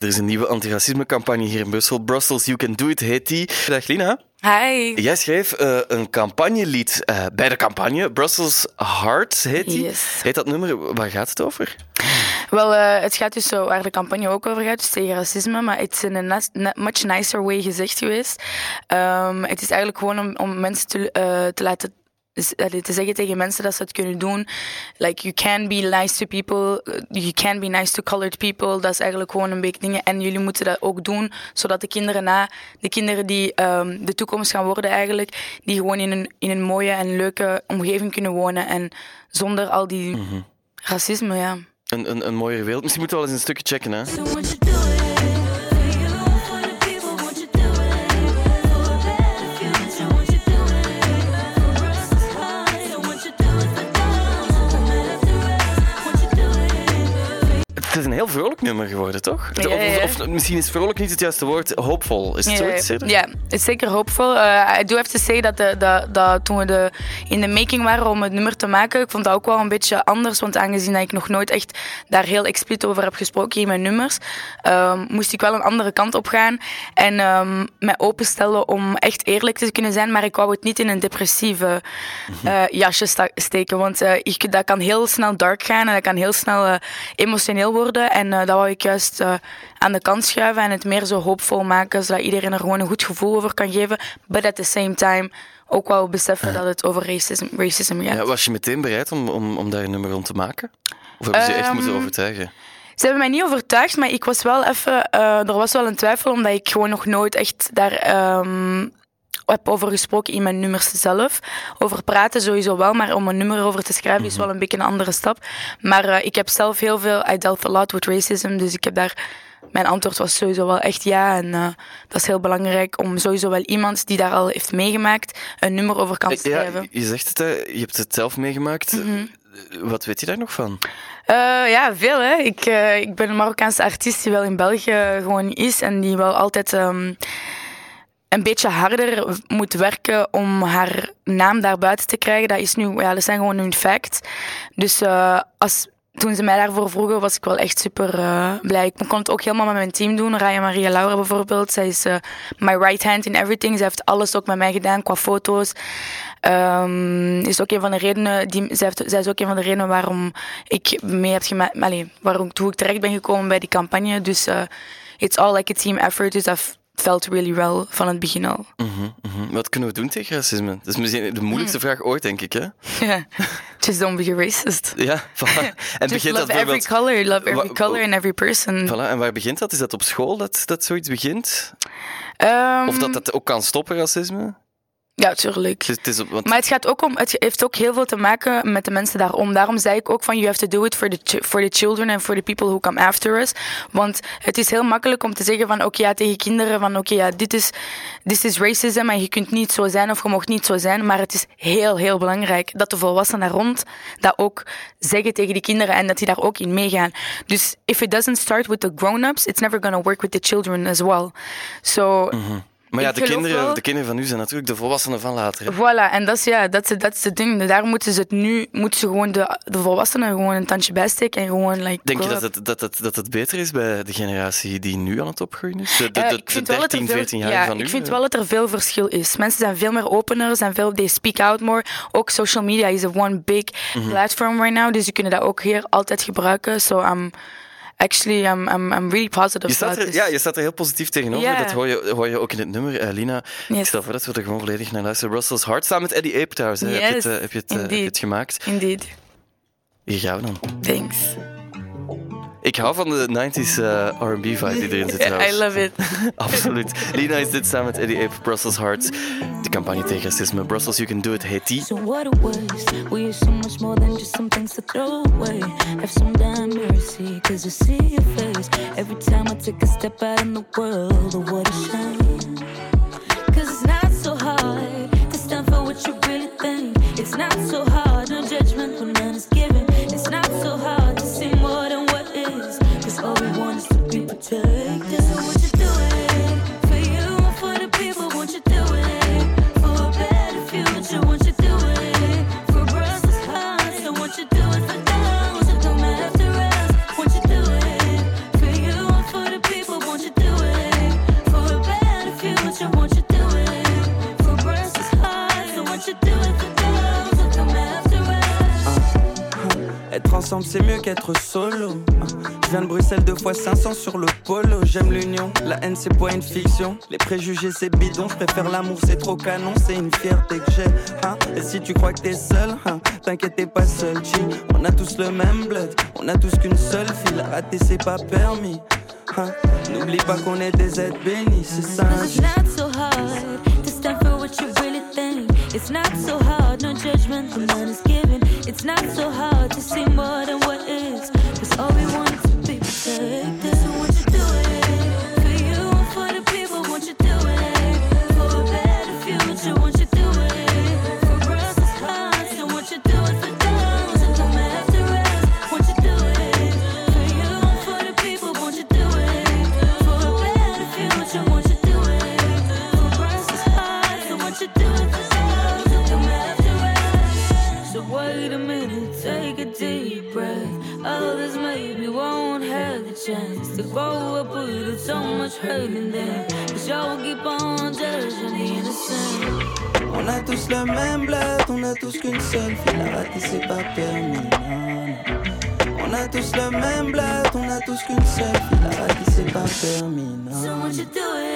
Er is een nieuwe antiracismecampagne hier in Brussel. Brussels You Can Do It heet die. Dag Lina. Hi. Jij schreef uh, een campagnelied uh, bij de campagne. Brussels Heart heet die. Yes. Heet dat nummer? Waar gaat het over? Wel, uh, het gaat dus zo waar de campagne ook over gaat, dus tegen racisme, maar het is in een much nicer way gezegd geweest. Um, het is eigenlijk gewoon om, om mensen te, te laten te zeggen tegen mensen dat ze het kunnen doen. Like, you can be nice to people, you can be nice to colored people. Dat is eigenlijk gewoon een beetje dingen. En jullie moeten dat ook doen, zodat de kinderen na, de kinderen die um, de toekomst gaan worden eigenlijk, die gewoon in een, in een mooie en leuke omgeving kunnen wonen. En zonder al die mm -hmm. racisme, ja. Een, een, een mooiere wereld. Misschien moeten we wel eens een stukje checken, hè? Is een heel vrolijk nummer geworden, toch? Ja, ja, ja. Of, of, misschien is vrolijk niet het juiste woord. Hoopvol. Is het zo te zeggen? Ja, het is zeker hoopvol. Uh, I do have to say dat, de, dat, dat toen we de, in de making waren om het nummer te maken, ik vond dat ook wel een beetje anders. Want aangezien dat ik nog nooit echt daar heel expliciet over heb gesproken in mijn nummers, um, moest ik wel een andere kant op gaan. En um, mij openstellen om echt eerlijk te kunnen zijn. Maar ik wou het niet in een depressieve uh, jasje steken. Want uh, ik, dat kan heel snel dark gaan en dat kan heel snel emotioneel worden. En uh, dat wou ik juist uh, aan de kant schuiven en het meer zo hoopvol maken, zodat iedereen er gewoon een goed gevoel over kan geven. But at the same time ook wel beseffen ja. dat het over racism, racism gaat. Ja, was je meteen bereid om, om, om daar een nummer rond te maken? Of hebben ze je um, echt moeten overtuigen? Ze hebben mij niet overtuigd, maar ik was wel even... Uh, er was wel een twijfel, omdat ik gewoon nog nooit echt daar... Um, heb over gesproken in mijn nummers zelf. Over praten sowieso wel, maar om een nummer over te schrijven is wel een beetje een andere stap. Maar uh, ik heb zelf heel veel, I dealt a lot with racism, dus ik heb daar, mijn antwoord was sowieso wel echt ja. En uh, dat is heel belangrijk om sowieso wel iemand die daar al heeft meegemaakt, een nummer over kan schrijven. Ja, je zegt het, hè, je hebt het zelf meegemaakt. Mm -hmm. Wat weet je daar nog van? Uh, ja, veel. Hè. Ik, uh, ik ben een Marokkaanse artiest die wel in België gewoon is en die wel altijd um, een beetje harder moet werken om haar naam daar buiten te krijgen. Dat, is nu, ja, dat zijn gewoon nu fact. Dus uh, als, toen ze mij daarvoor vroegen, was ik wel echt super uh, blij. Ik kon het ook helemaal met mijn team doen. Raya Maria Laura bijvoorbeeld. Zij is uh, my right hand in everything. Ze heeft alles ook met mij gedaan qua foto's. Um, is ook een van de redenen, die, zij, heeft, zij is ook een van de redenen waarom ik mee heb gemaakt, waarom hoe ik terecht ben gekomen bij die campagne. Dus it's all like a team effort. Dus dat felt really well van het begin al. Mm -hmm, mm -hmm. Wat kunnen we doen tegen racisme? Dat is misschien de moeilijkste mm. vraag ooit, denk ik. Hè? Yeah. Just don't be a racist. Ja, voilà. En Just love dat every color, love every color and every person. Voilà. En waar begint dat? Is dat op school dat, dat zoiets begint? Um, of dat dat ook kan stoppen, racisme? Ja, tuurlijk. Het is, want... Maar het, gaat ook om, het heeft ook heel veel te maken met de mensen daarom. Daarom zei ik ook van, you have to do it for the, for the children and for the people who come after us. Want het is heel makkelijk om te zeggen van, oké, okay, ja, tegen kinderen van, oké, okay, ja, dit is, dit is racism en je kunt niet zo zijn of je mag niet zo zijn. Maar het is heel, heel belangrijk dat de volwassenen daar rond dat ook zeggen tegen die kinderen en dat die daar ook in meegaan. Dus if it doesn't start with the grown-ups, it's never gonna work with the children as well. So... Mm -hmm. Maar ja, de kinderen, de kinderen van nu zijn natuurlijk de volwassenen van later. Hè? Voilà, en dat is, ja, dat is, dat is het ding. Daar moeten ze het nu, moeten ze gewoon de, de volwassenen gewoon een tandje bijsteken en gewoon like, Denk je dat het, dat, het, dat het beter is bij de generatie die nu aan het opgroeien is? De, de, uh, de, de 13, 14 jaar ja, van nu? Ik vind wel dat er veel verschil is. Mensen zijn veel meer opener, zijn veel, they speak out more. Ook social media is a one big mm -hmm. platform right now, dus ze kunnen dat ook hier altijd gebruiken. So I'm actually, I'm, I'm, I'm really positive je staat er. Ja, je staat er heel positief tegenover. Yeah. Dat hoor je, hoor je ook in het nummer. Uh, Lina, yes. ik stel voor dat we er gewoon volledig naar luisteren. Russell's Heart, samen met Eddie Ape trouwens. Yes. Heb, je het, uh, heb, je het, uh, heb je het gemaakt? Indeed. Hier gaan we dan. Thanks. Ik hou van de 90s uh, R&B vibe die erin zit trouwens. I love it. Absoluut. Lina is dit samen met Eddie Ape, Brussels Hearts. De campagne tegen racisme. Brussels You Can Do It heet die. So what it was, we are so much more than just some things to throw away. Have some damn mercy, cause I see your face. Every time I take a step out in the world, oh what a shame. Cause it's not so hard to stand for what you really think. It's not so hard, c'est mieux qu'être solo. Je viens de Bruxelles deux fois 500 sur le polo. J'aime l'union, la haine c'est pas une fiction. Les préjugés c'est bidon, je préfère l'amour c'est trop canon, c'est une fierté que j'ai. Hein. Et si tu crois que t'es seul, hein, t'inquiète t'es pas seul, G. On a tous le même blood, on a tous qu'une seule fille. Rater c'est pas permis. Hein. N'oublie pas qu'on est des êtres bénis, c'est ça. It's not so hard to stand for what you really think. It's not so hard, no judgment, the man is given. It's not so hard to see more than what is. Chance to grow up with so much hurt in them. Cause y'all will keep on judging the innocent. On a tous le même blood, on a tous qu'une seule fille. La rater c'est pas permis. On a tous le même blood, on a tous qu'une seule fille. La rater c'est pas permis. non, So won't you non.